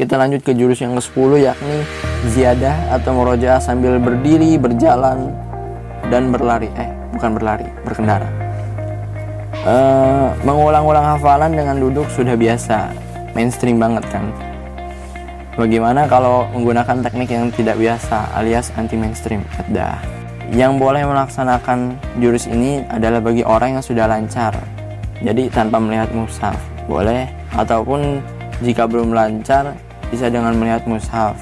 Kita lanjut ke jurus yang ke-10 yakni ziyadah atau murojaah sambil berdiri, berjalan dan berlari. Eh, bukan berlari, berkendara. Uh, mengulang-ulang hafalan dengan duduk sudah biasa, mainstream banget kan. Bagaimana kalau menggunakan teknik yang tidak biasa alias anti mainstream? Dah. Yang boleh melaksanakan jurus ini adalah bagi orang yang sudah lancar. Jadi tanpa melihat mushaf, boleh ataupun jika belum lancar bisa dengan melihat mushaf.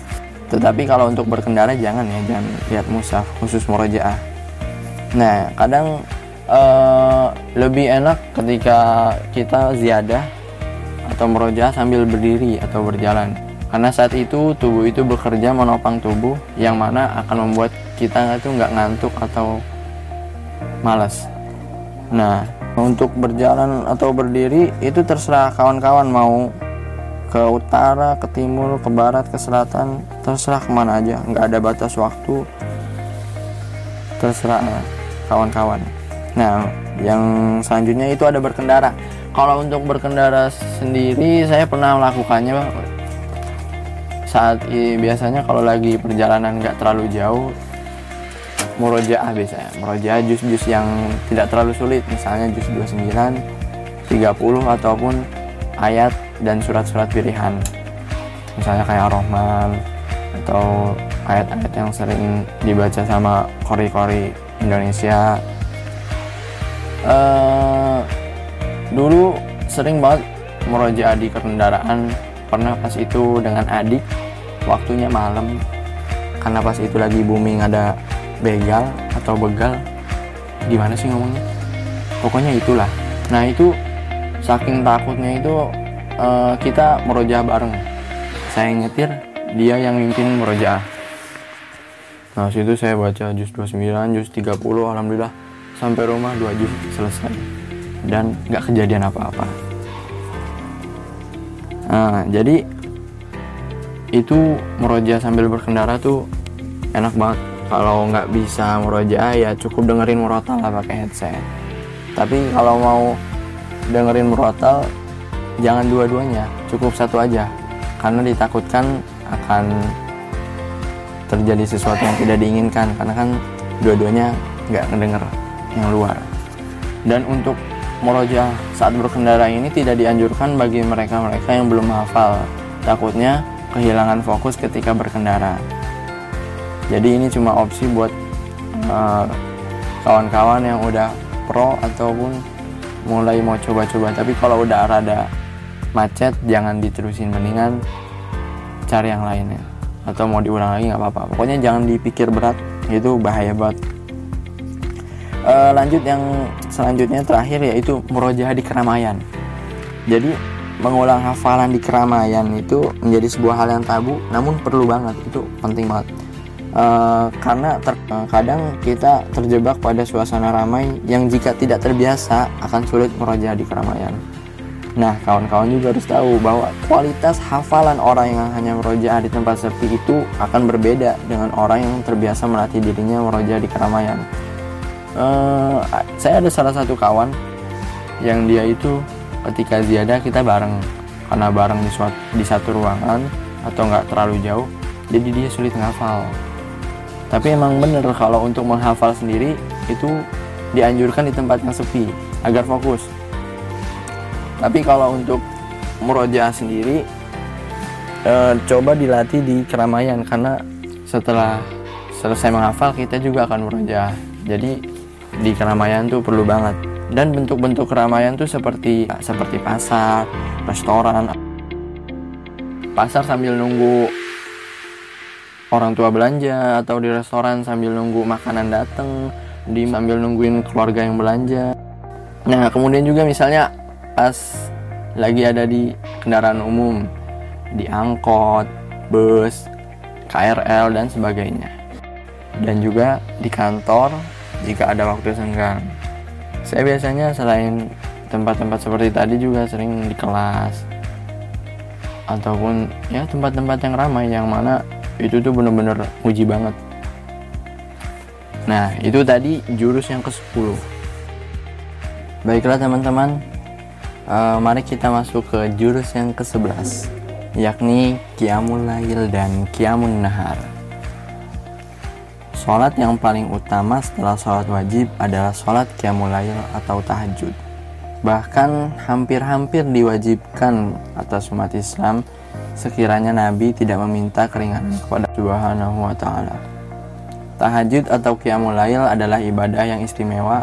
Tetapi kalau untuk berkendara jangan ya, jangan lihat mushaf khusus murojaah. Nah, kadang uh, lebih enak ketika kita ziyadah atau murojaah sambil berdiri atau berjalan. Karena saat itu tubuh itu bekerja menopang tubuh yang mana akan membuat kita itu nggak ngantuk atau malas. Nah, untuk berjalan atau berdiri itu terserah kawan-kawan mau ke utara, ke timur, ke barat, ke selatan, terserah ke mana aja, nggak ada batas waktu, terserah kawan-kawan. Nah, yang selanjutnya itu ada berkendara. Kalau untuk berkendara sendiri, saya pernah melakukannya saat biasanya kalau lagi perjalanan nggak terlalu jauh, murojaah biasanya, murojaah jus-jus yang tidak terlalu sulit, misalnya jus 29, 30 ataupun ayat dan surat-surat pilihan. Misalnya kayak Ar-Rahman atau ayat-ayat yang sering dibaca sama kori-kori Indonesia. Uh, dulu sering banget meroja di kendaraan pernah pas itu dengan adik waktunya malam. Karena pas itu lagi booming ada begal atau begal. Gimana sih ngomongnya? Pokoknya itulah. Nah itu saking takutnya itu uh, kita merojah bareng. Saya nyetir dia yang mimpin merojah. Nah situ saya baca juz 29 juz 30 alhamdulillah. Sampai rumah dua juz selesai. Dan nggak kejadian apa-apa. Nah jadi itu merojah sambil berkendara tuh enak banget. Kalau nggak bisa merojah ya cukup dengerin murotal lah pakai headset. Tapi kalau mau dengerin murotal jangan dua-duanya cukup satu aja. Karena ditakutkan akan terjadi sesuatu yang tidak diinginkan karena kan dua-duanya nggak ngedenger yang luar. Dan untuk muroja saat berkendara ini tidak dianjurkan bagi mereka-mereka yang belum hafal. Takutnya kehilangan fokus ketika berkendara. Jadi ini cuma opsi buat eh, kawan-kawan uh, yang udah pro ataupun mulai mau coba-coba. Tapi kalau udah rada macet jangan diterusin mendingan cari yang lainnya atau mau diulang lagi nggak apa-apa. Pokoknya jangan dipikir berat itu bahaya banget. E, lanjut yang selanjutnya terakhir yaitu murojaah di keramaian. Jadi mengulang hafalan di keramaian itu menjadi sebuah hal yang tabu namun perlu banget. Itu penting banget. Uh, karena terkadang uh, kita terjebak pada suasana ramai yang jika tidak terbiasa akan sulit meroja di keramaian. Nah, kawan-kawan juga harus tahu bahwa kualitas hafalan orang yang hanya meroja di tempat sepi itu akan berbeda dengan orang yang terbiasa melatih dirinya meroja di keramaian. Uh, saya ada salah satu kawan yang dia itu ketika ziyadah kita bareng. Karena bareng di, suatu, di satu ruangan atau nggak terlalu jauh, jadi dia sulit ngafal. Tapi emang bener kalau untuk menghafal sendiri itu dianjurkan di tempat yang sepi agar fokus tapi kalau untuk murojaah sendiri e, coba dilatih di keramaian karena setelah selesai menghafal kita juga akan murojaah. Jadi di keramaian tuh perlu banget. Dan bentuk-bentuk keramaian tuh seperti seperti pasar restoran. Pasar sambil nunggu orang tua belanja atau di restoran sambil nunggu makanan datang di sambil nungguin keluarga yang belanja. Nah kemudian juga misalnya pas lagi ada di kendaraan umum di angkot bus KRL dan sebagainya. Dan juga di kantor jika ada waktu senggang. Saya biasanya selain tempat-tempat seperti tadi juga sering di kelas. Ataupun ya tempat-tempat yang ramai yang mana itu tuh bener-bener uji banget. Nah itu tadi jurus yang ke 10 baiklah teman-teman uh, mari kita masuk ke jurus yang ke 11 yakni Qiyamul Lail dan Qiyamun Nahar. Sholat yang paling utama setelah sholat wajib adalah sholat Qiyamul Lail atau tahajud. Bahkan hampir-hampir diwajibkan atas umat Islam sekiranya Nabi tidak meminta keringanan kepada Subhanahu wa taala. Tahajud atau Qiyamul Lail adalah ibadah yang istimewa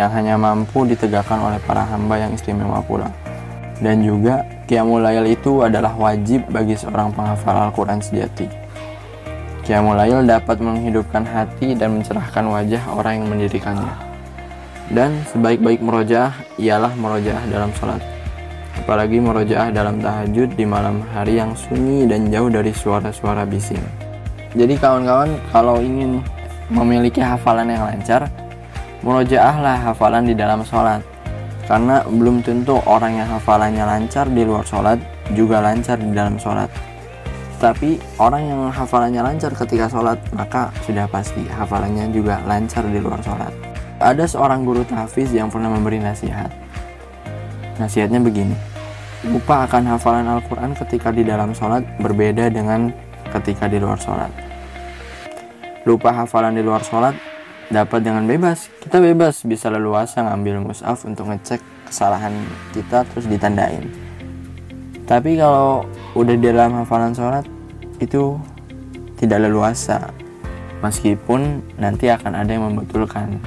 yang hanya mampu ditegakkan oleh para hamba yang istimewa pula. Dan juga Qiyamul itu adalah wajib bagi seorang penghafal Al-Quran sejati. Qiyamul dapat menghidupkan hati dan mencerahkan wajah orang yang mendirikannya. Dan sebaik-baik merojaah ialah merojaah dalam sholat. Apalagi merojaah dalam tahajud di malam hari yang sunyi dan jauh dari suara-suara bising. Jadi kawan-kawan kalau ingin memiliki hafalan yang lancar, murojaahlah hafalan di dalam sholat karena belum tentu orang yang hafalannya lancar di luar sholat juga lancar di dalam sholat. Tapi orang yang hafalannya lancar ketika sholat maka sudah pasti hafalannya juga lancar di luar sholat. Ada seorang guru tahfiz yang pernah memberi nasihat. Nasihatnya begini, lupa akan hafalan Al-Quran ketika di dalam sholat berbeda dengan ketika di luar sholat. Lupa hafalan di luar sholat dapat dengan bebas. Kita bebas bisa leluasa ngambil musaf untuk ngecek kesalahan kita terus ditandain. Tapi kalau udah di dalam hafalan sholat itu tidak leluasa. Meskipun nanti akan ada yang membetulkan.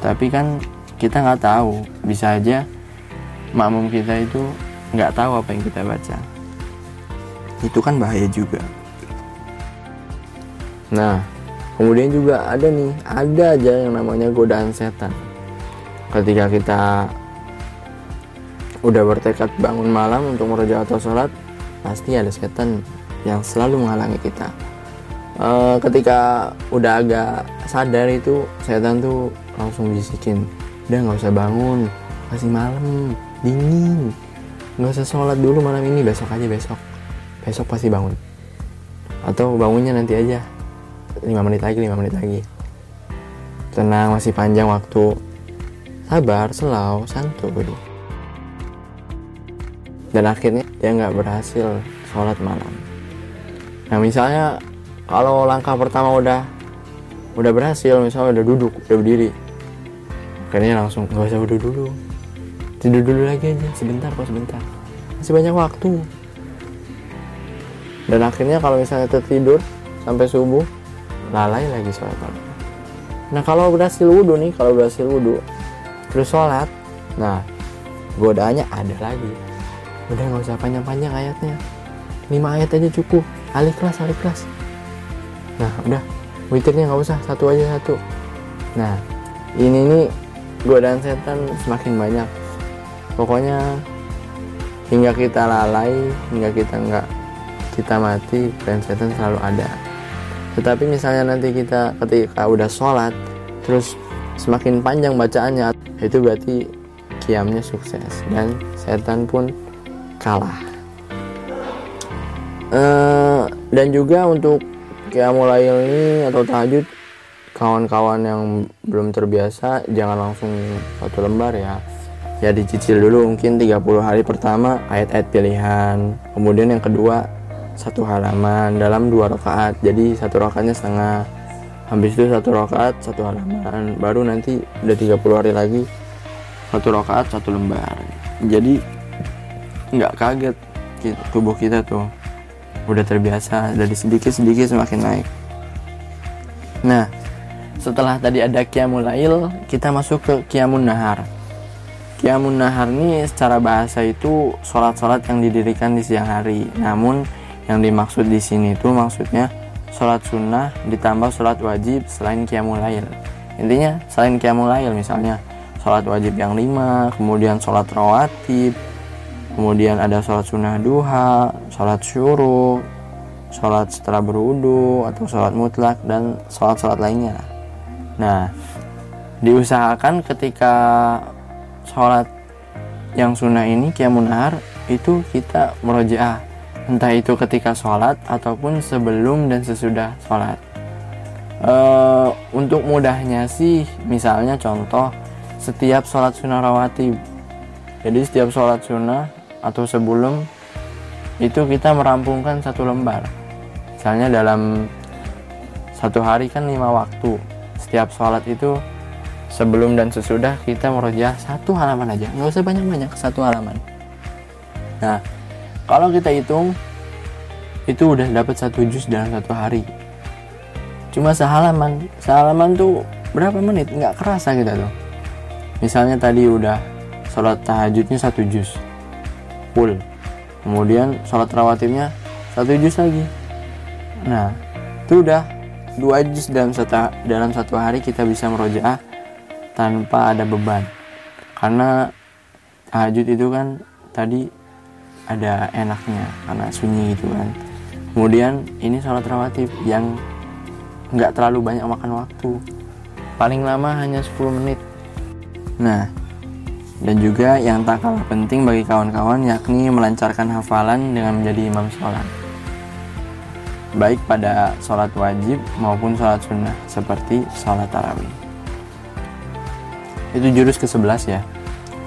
Tapi kan kita nggak tahu. Bisa aja makmum kita itu nggak tahu apa yang kita baca. Itu kan bahaya juga. Nah kemudian juga ada nih ada aja yang namanya godaan setan. Ketika kita udah bertekad bangun malam untuk meroja atau sholat pasti ada setan yang selalu menghalangi kita. E, ketika udah agak sadar itu setan tuh langsung bisikin udah nggak usah bangun masih malam dingin. Nggak usah sholat dulu malam ini besok aja besok. Besok pasti bangun. Atau bangunnya nanti aja 5 menit lagi 5 menit lagi. Tenang masih panjang waktu. Sabar selau santuy. Dan akhirnya dia nggak berhasil sholat malam. Nah misalnya kalau langkah pertama udah udah berhasil misalnya udah duduk udah berdiri. Akhirnya langsung nggak usah duduk dulu tidur dulu lagi aja sebentar kok sebentar. Masih banyak waktu. Dan akhirnya kalau misalnya tertidur sampai subuh lalai lagi sholat malam. Nah kalau berhasil wudhu nih kalau berhasil wudhu terus sholat nah godaannya ada lagi. Udah nggak usah panjang-panjang ayatnya. Lima ayat aja cukup. Alik kelas alik kelas. Nah udah. Witirnya nggak usah. Satu aja satu. Nah ini nih godaan setan semakin banyak. Pokoknya hingga kita lalai hingga kita nggak kita mati dan setan selalu ada tetapi misalnya nanti kita ketika udah sholat terus semakin panjang bacaannya itu berarti kiamnya sukses dan setan pun kalah. E, dan juga untuk kiamul ini atau tahajud kawan-kawan yang belum terbiasa jangan langsung satu lembar ya. Ya dicicil dulu mungkin 30 hari pertama ayat-ayat pilihan. Kemudian yang kedua satu halaman dalam dua rakaat. Jadi satu rakaatnya setengah. Habis itu satu rakaat satu halaman. Baru nanti udah 30 hari lagi satu rakaat satu lembar. Jadi nggak kaget tubuh kita tuh. Udah terbiasa dari sedikit sedikit semakin naik. Nah setelah tadi ada kiamun lail kita masuk ke kiamun nahar. Kiamun nahar ini secara bahasa itu sholat-sholat yang didirikan di siang hari. Namun yang dimaksud di sini itu maksudnya sholat sunnah ditambah sholat wajib selain qiyamul lail. Intinya selain qiyamul lail misalnya sholat wajib yang lima, kemudian sholat rawatib, kemudian ada sholat sunnah duha, sholat syuruk, sholat setelah berwudu atau sholat mutlak dan sholat-sholat lainnya. Nah, diusahakan ketika sholat yang sunnah ini qiyamul nahar itu kita merojaah entah itu ketika sholat ataupun sebelum dan sesudah sholat. Uh, untuk mudahnya sih, misalnya contoh setiap sholat sunnah rawatib. Jadi setiap sholat sunnah atau sebelum itu kita merampungkan satu lembar misalnya dalam satu hari kan lima waktu setiap sholat itu sebelum dan sesudah kita merojah satu halaman aja nggak usah banyak-banyak satu halaman nah kalau kita hitung itu udah dapat satu jus dalam satu hari. Cuma sehalaman. Sehalaman tuh berapa menit? Nggak kerasa kita tuh. Misalnya tadi udah sholat tahajudnya satu jus. Full. Kemudian sholat rawatibnya satu jus lagi. Nah itu udah dua juz dalam satu dalam satu hari kita bisa merojaah tanpa ada beban. Karena tahajud itu kan tadi ada enaknya karena sunyi gitu kan. Kemudian ini sholat rawatib yang nggak terlalu banyak makan waktu. Paling lama hanya 10 menit. Nah dan juga yang tak kalah penting bagi kawan-kawan yakni melancarkan hafalan dengan menjadi imam sholat. Baik pada sholat wajib maupun sholat sunnah seperti sholat tarawih. Itu jurus ke-11 ya.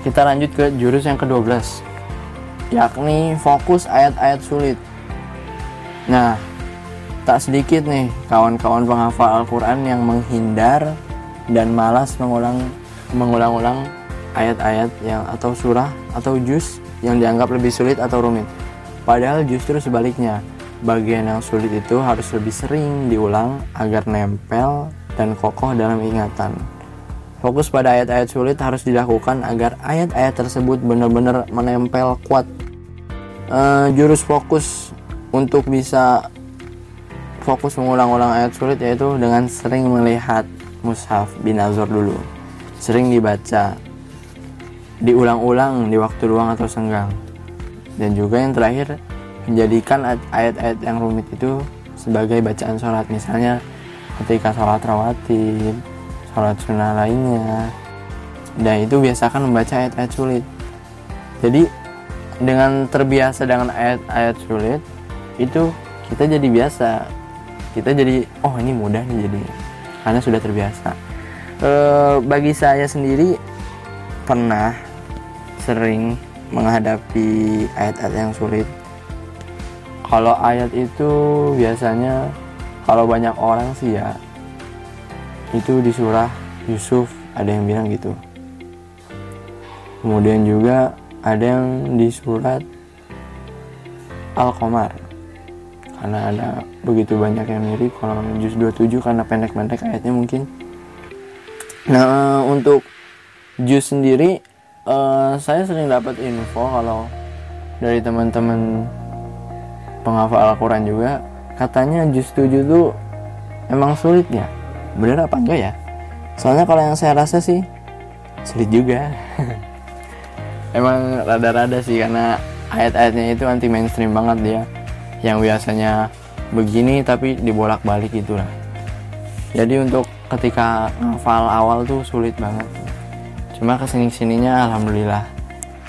Kita lanjut ke jurus yang ke-12 yakni fokus ayat-ayat sulit nah tak sedikit nih kawan-kawan penghafal Al-Quran yang menghindar dan malas mengulang mengulang-ulang ayat-ayat yang atau surah atau juz yang dianggap lebih sulit atau rumit padahal justru sebaliknya bagian yang sulit itu harus lebih sering diulang agar nempel dan kokoh dalam ingatan. Fokus pada ayat-ayat sulit harus dilakukan agar ayat-ayat tersebut benar-benar menempel kuat. Uh, jurus fokus untuk bisa fokus mengulang-ulang ayat sulit yaitu dengan sering melihat mushaf binazor dulu. Sering dibaca, diulang-ulang di waktu luang atau senggang. Dan juga yang terakhir, menjadikan ayat-ayat yang rumit itu sebagai bacaan sholat misalnya ketika sholat rawatib sholat sunnah lainnya. Dan itu biasakan membaca ayat-ayat sulit. Jadi dengan terbiasa dengan ayat-ayat sulit itu kita jadi biasa. Kita jadi oh ini mudah nih jadi karena sudah terbiasa. E, bagi saya sendiri pernah sering menghadapi ayat-ayat yang sulit. Kalau ayat itu biasanya kalau banyak orang sih ya itu di surah Yusuf ada yang bilang gitu. Kemudian juga ada yang di surat Al-Qamar. Karena ada begitu banyak yang mirip kalau juz 27 karena pendek-pendek ayatnya mungkin. Nah untuk juz sendiri uh, saya sering dapat info kalau dari teman-teman penghafal Al-Quran juga katanya juz 7 tuh emang sulit ya bener apa enggak ya? Soalnya kalau yang saya rasa sih sulit juga. Emang rada-rada sih karena ayat-ayatnya itu anti mainstream banget dia. Yang biasanya begini tapi dibolak-balik itulah. Jadi untuk ketika ngafal awal tuh sulit banget. Cuma ke sini sininya alhamdulillah.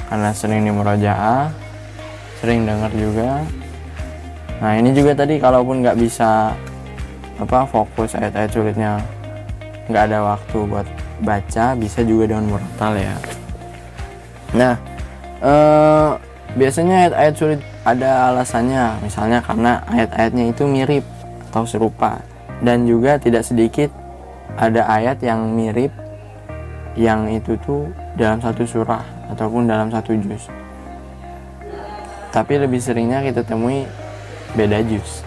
Karena sering di murojaah sering dengar juga. Nah ini juga tadi kalaupun nggak bisa apa fokus ayat-ayat sulitnya nggak ada waktu buat baca bisa juga dengan murotal ya. Nah eh, biasanya ayat-ayat sulit ada alasannya misalnya karena ayat-ayatnya itu mirip atau serupa. Dan juga tidak sedikit ada ayat yang mirip yang itu tuh dalam satu surah ataupun dalam satu juz. Tapi lebih seringnya kita temui beda jus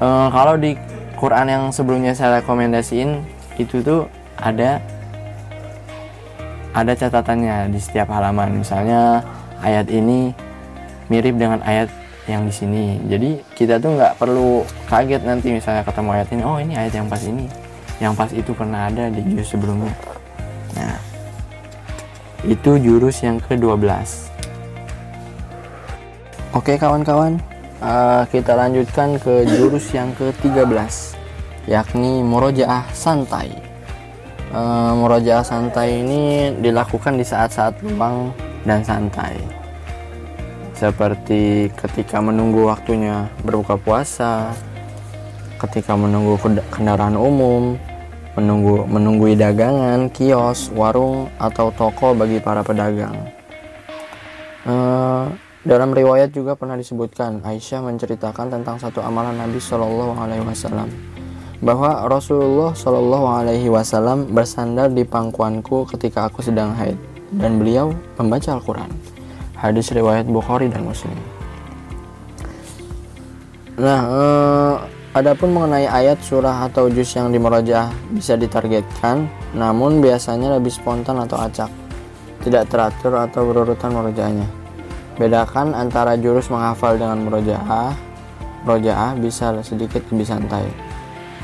uh, kalau di Quran yang sebelumnya saya rekomendasiin itu tuh ada ada catatannya di setiap halaman. Misalnya ayat ini mirip dengan ayat yang di sini. Jadi kita tuh nggak perlu kaget nanti misalnya ketemu ayat ini oh ini ayat yang pas ini. Yang pas itu pernah ada di juz sebelumnya. Nah itu jurus yang ke-12 oke kawan-kawan uh, kita lanjutkan ke jurus yang ke-13 yakni murojaah santai. Uh, murojaah santai ini dilakukan di saat-saat luang dan santai. Seperti ketika menunggu waktunya berbuka puasa ketika menunggu kendaraan umum menunggu menunggu dagangan kios warung atau toko bagi para pedagang. Uh, dalam riwayat juga pernah disebutkan Aisyah menceritakan tentang satu amalan Nabi Shallallahu Alaihi Wasallam bahwa Rasulullah Shallallahu Alaihi Wasallam bersandar di pangkuanku ketika aku sedang haid dan beliau membaca Al-Quran. Hadis riwayat Bukhari dan Muslim. Nah, eh, adapun mengenai ayat surah atau juz yang dimerajaah bisa ditargetkan, namun biasanya lebih spontan atau acak, tidak teratur atau berurutan merojahnya. Bedakan antara jurus menghafal dengan murojaah. Murojaah bisa sedikit lebih santai.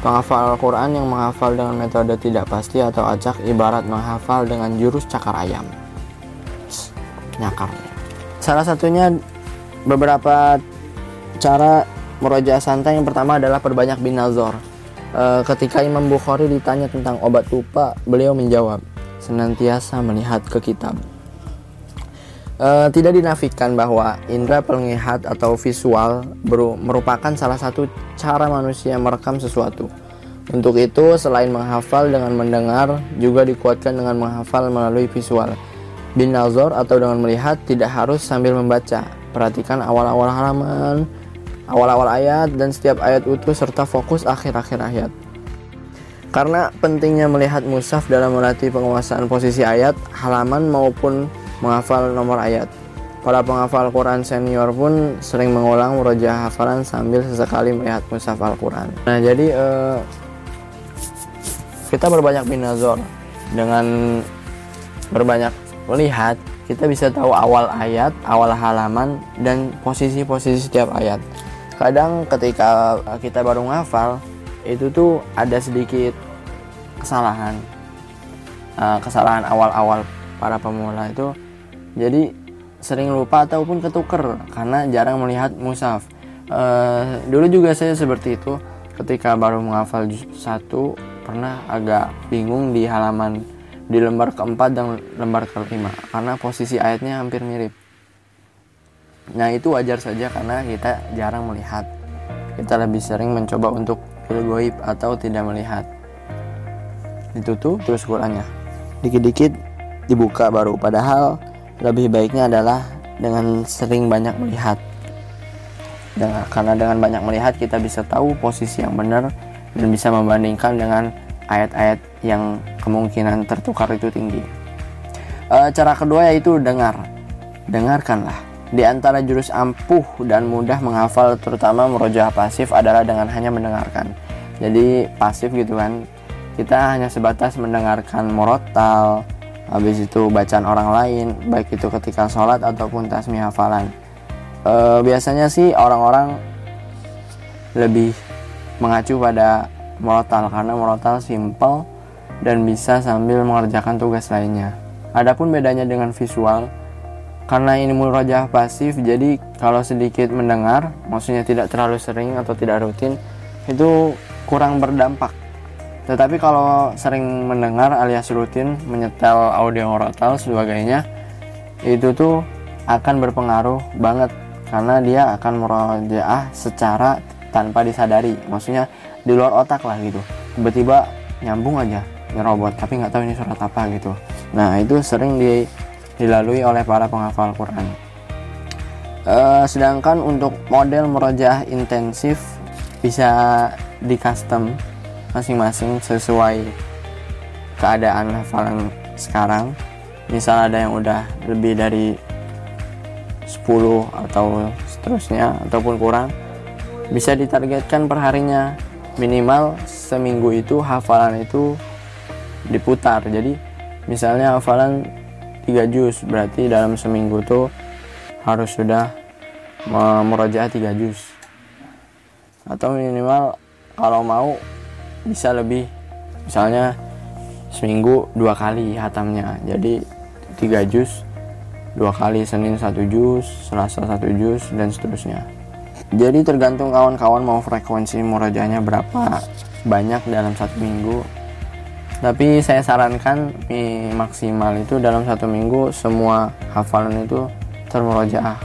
Penghafal Al-Quran yang menghafal dengan metode tidak pasti atau acak ibarat menghafal dengan jurus cakar ayam. Nyakar. Salah satunya beberapa cara murojaah santai yang pertama adalah perbanyak binazor. E, ketika Imam Bukhari ditanya tentang obat lupa, beliau menjawab, senantiasa melihat ke kitab. Uh, tidak dinafikan bahwa indera penglihat atau visual merupakan salah satu cara manusia merekam sesuatu. Untuk itu, selain menghafal dengan mendengar, juga dikuatkan dengan menghafal melalui visual. Bin nazar atau dengan melihat tidak harus sambil membaca. Perhatikan awal-awal halaman, awal-awal ayat, dan setiap ayat utuh serta fokus akhir-akhir ayat. Karena pentingnya melihat musaf dalam melatih penguasaan posisi ayat, halaman maupun menghafal nomor ayat. Para penghafal Quran senior pun sering mengulang murojaah hafalan sambil sesekali melihat mushaf Al-Quran. Nah, jadi eh, kita berbanyak binazor dengan berbanyak melihat kita bisa tahu awal ayat, awal halaman dan posisi-posisi setiap ayat. Kadang ketika kita baru menghafal itu tuh ada sedikit kesalahan. Uh, kesalahan awal-awal para pemula itu jadi sering lupa ataupun ketuker karena jarang melihat musaf. Uh, dulu juga saya seperti itu. Ketika baru menghafal juz satu pernah agak bingung di halaman di lembar keempat dan lembar kelima karena posisi ayatnya hampir mirip. Nah itu wajar saja karena kita jarang melihat. Kita lebih sering mencoba untuk goib atau tidak melihat. Itu tuh terus Qurannya. Dikit-dikit dibuka baru padahal lebih baiknya adalah dengan sering banyak melihat. Karena dengan banyak melihat kita bisa tahu posisi yang benar dan bisa membandingkan dengan ayat-ayat yang kemungkinan tertukar itu tinggi. E, cara kedua yaitu dengar. Dengarkanlah. Di antara jurus ampuh dan mudah menghafal terutama merojaah pasif adalah dengan hanya mendengarkan. Jadi pasif gitu kan. Kita hanya sebatas mendengarkan morotal habis itu bacaan orang lain baik itu ketika sholat ataupun tasmi hafalan. E, biasanya sih orang-orang lebih mengacu pada murotal karena murotal simple dan bisa sambil mengerjakan tugas lainnya. Adapun bedanya dengan visual karena ini murojaah pasif jadi kalau sedikit mendengar maksudnya tidak terlalu sering atau tidak rutin itu kurang berdampak tetapi kalau sering mendengar alias rutin menyetel audio rotal sebagainya itu tuh akan berpengaruh banget. Karena dia akan merojaah secara tanpa disadari. Maksudnya di luar otak lah gitu. Tiba-tiba nyambung aja nyerobot tapi nggak tahu ini surat apa gitu. Nah itu sering di, dilalui oleh para penghafal Quran. E, sedangkan untuk model merojaah intensif bisa di custom masing-masing sesuai keadaan hafalan sekarang. Misal ada yang udah lebih dari 10 atau seterusnya ataupun kurang bisa ditargetkan perharinya. Minimal seminggu itu hafalan itu diputar. Jadi misalnya hafalan 3 juz berarti dalam seminggu tuh harus sudah merojaah 3 juz. Atau minimal kalau mau bisa lebih. Misalnya seminggu dua kali hatamnya. Jadi tiga jus dua kali Senin satu jus Selasa satu jus dan seterusnya. Jadi tergantung kawan-kawan mau frekuensi murajahnya berapa banyak dalam satu minggu. Tapi saya sarankan maksimal itu dalam satu minggu semua hafalan itu termurojaah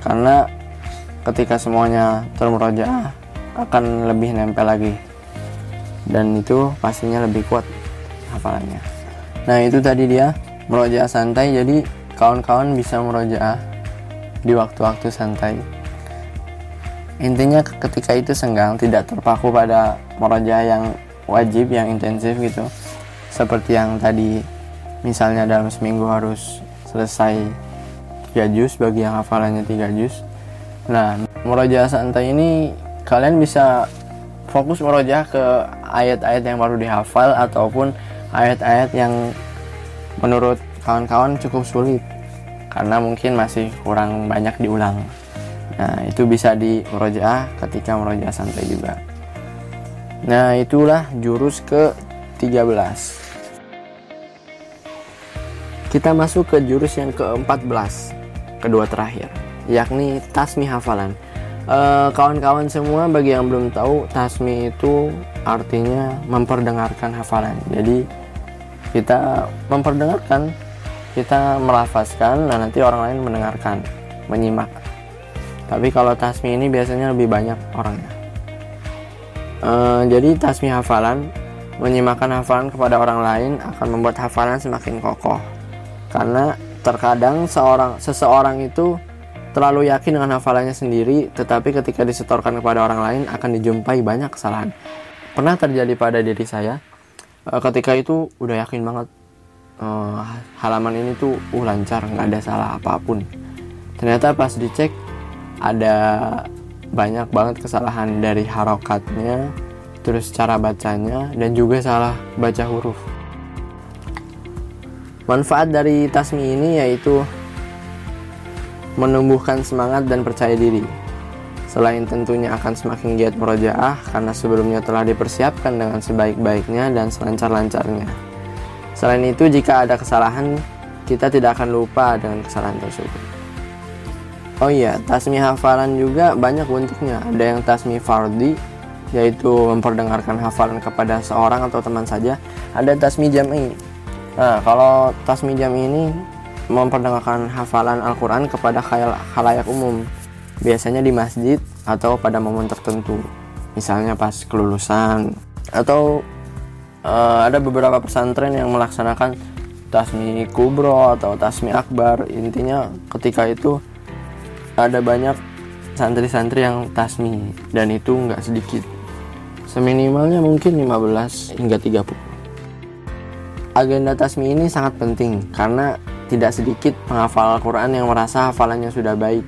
karena ketika semuanya termurojaah akan lebih nempel lagi dan itu pastinya lebih kuat hafalannya. Nah itu tadi dia merojaah santai. Jadi kawan-kawan bisa merojaah di waktu-waktu santai. Intinya ketika itu senggang tidak terpaku pada moroja yang wajib yang intensif gitu. Seperti yang tadi misalnya dalam seminggu harus selesai 3 juz bagi yang hafalannya 3 juz. Nah moroja santai ini kalian bisa fokus merojah ke ayat-ayat yang baru dihafal ataupun ayat-ayat yang menurut kawan-kawan cukup sulit karena mungkin masih kurang banyak diulang. Nah, itu bisa di merojah ketika merojah santai juga. Nah, itulah jurus ke 13. Kita masuk ke jurus yang ke-14, kedua terakhir, yakni tasmi hafalan. Eh, kawan-kawan uh, semua bagi yang belum tahu tasmi itu artinya memperdengarkan hafalan. Jadi kita memperdengarkan kita melafazkan dan nanti orang lain mendengarkan menyimak. Tapi kalau tasmi ini biasanya lebih banyak orangnya. Uh, jadi tasmi hafalan menyimakkan hafalan kepada orang lain akan membuat hafalan semakin kokoh. Karena terkadang seorang seseorang itu terlalu yakin dengan hafalannya sendiri, tetapi ketika disetorkan kepada orang lain akan dijumpai banyak kesalahan. Pernah terjadi pada diri saya, eh, ketika itu udah yakin banget uh, halaman ini tuh uh lancar, nggak ada salah apa pun. Ternyata pas dicek ada banyak banget kesalahan dari harokatnya, terus cara bacanya, dan juga salah baca huruf. Manfaat dari tasmi ini yaitu menumbuhkan semangat dan percaya diri. Selain tentunya akan semakin giat merojaah karena sebelumnya telah dipersiapkan dengan sebaik-baiknya dan selancar-lancarnya. Selain itu, jika ada kesalahan, kita tidak akan lupa dengan kesalahan tersebut. Oh iya, tasmi hafalan juga banyak bentuknya. Ada yang tasmi fardi, yaitu memperdengarkan hafalan kepada seorang atau teman saja. Ada tasmi jam'i. Nah, kalau tasmi jam'i ini memperdengarkan hafalan Al-Quran kepada khalayak umum biasanya di masjid atau pada momen tertentu misalnya pas kelulusan. Atau uh, ada beberapa pesantren yang melaksanakan tasmi kubro atau tasmi akbar. Intinya ketika itu ada banyak santri-santri yang tasmi dan itu nggak sedikit. Seminimalnya mungkin 15 hingga 30 agenda tasmi ini sangat penting karena tidak sedikit penghafal Al-Quran yang merasa hafalannya sudah baik.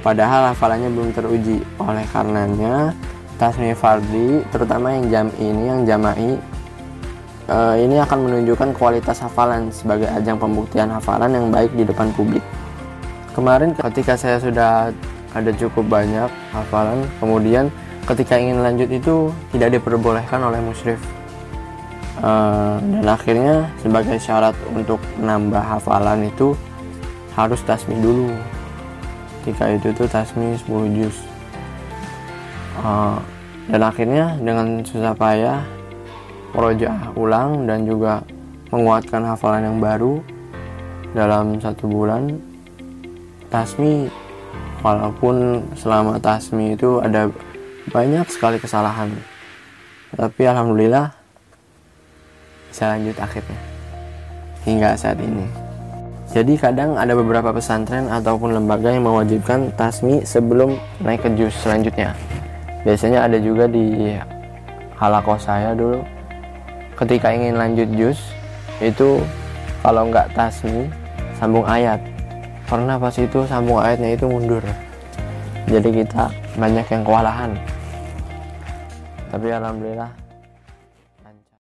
Padahal hafalannya belum teruji. Oleh karenanya tasmi fardi terutama yang jam ini yang jamai uh, ini akan menunjukkan kualitas hafalan sebagai ajang pembuktian hafalan yang baik di depan publik. Kemarin ketika saya sudah ada cukup banyak hafalan kemudian ketika ingin lanjut itu tidak diperbolehkan oleh musyrif uh, dan akhirnya sebagai syarat untuk menambah hafalan itu harus tasmi dulu. Ketika itu tuh tasmi 10 juz. Uh, dan akhirnya dengan susah payah merojaah ulang dan juga menguatkan hafalan yang baru dalam satu bulan tasmi walaupun selama tasmi itu ada banyak sekali kesalahan. Tapi alhamdulillah bisa lanjut akhirnya. Hingga saat ini. Jadi kadang ada beberapa pesantren ataupun lembaga yang mewajibkan tasmi sebelum naik ke jus selanjutnya. Biasanya ada juga di halako saya dulu. Ketika ingin lanjut jus itu kalau nggak tasmi sambung ayat. Karena pas itu sambung ayatnya itu mundur. Jadi kita banyak yang kewalahan. Tapi alhamdulillah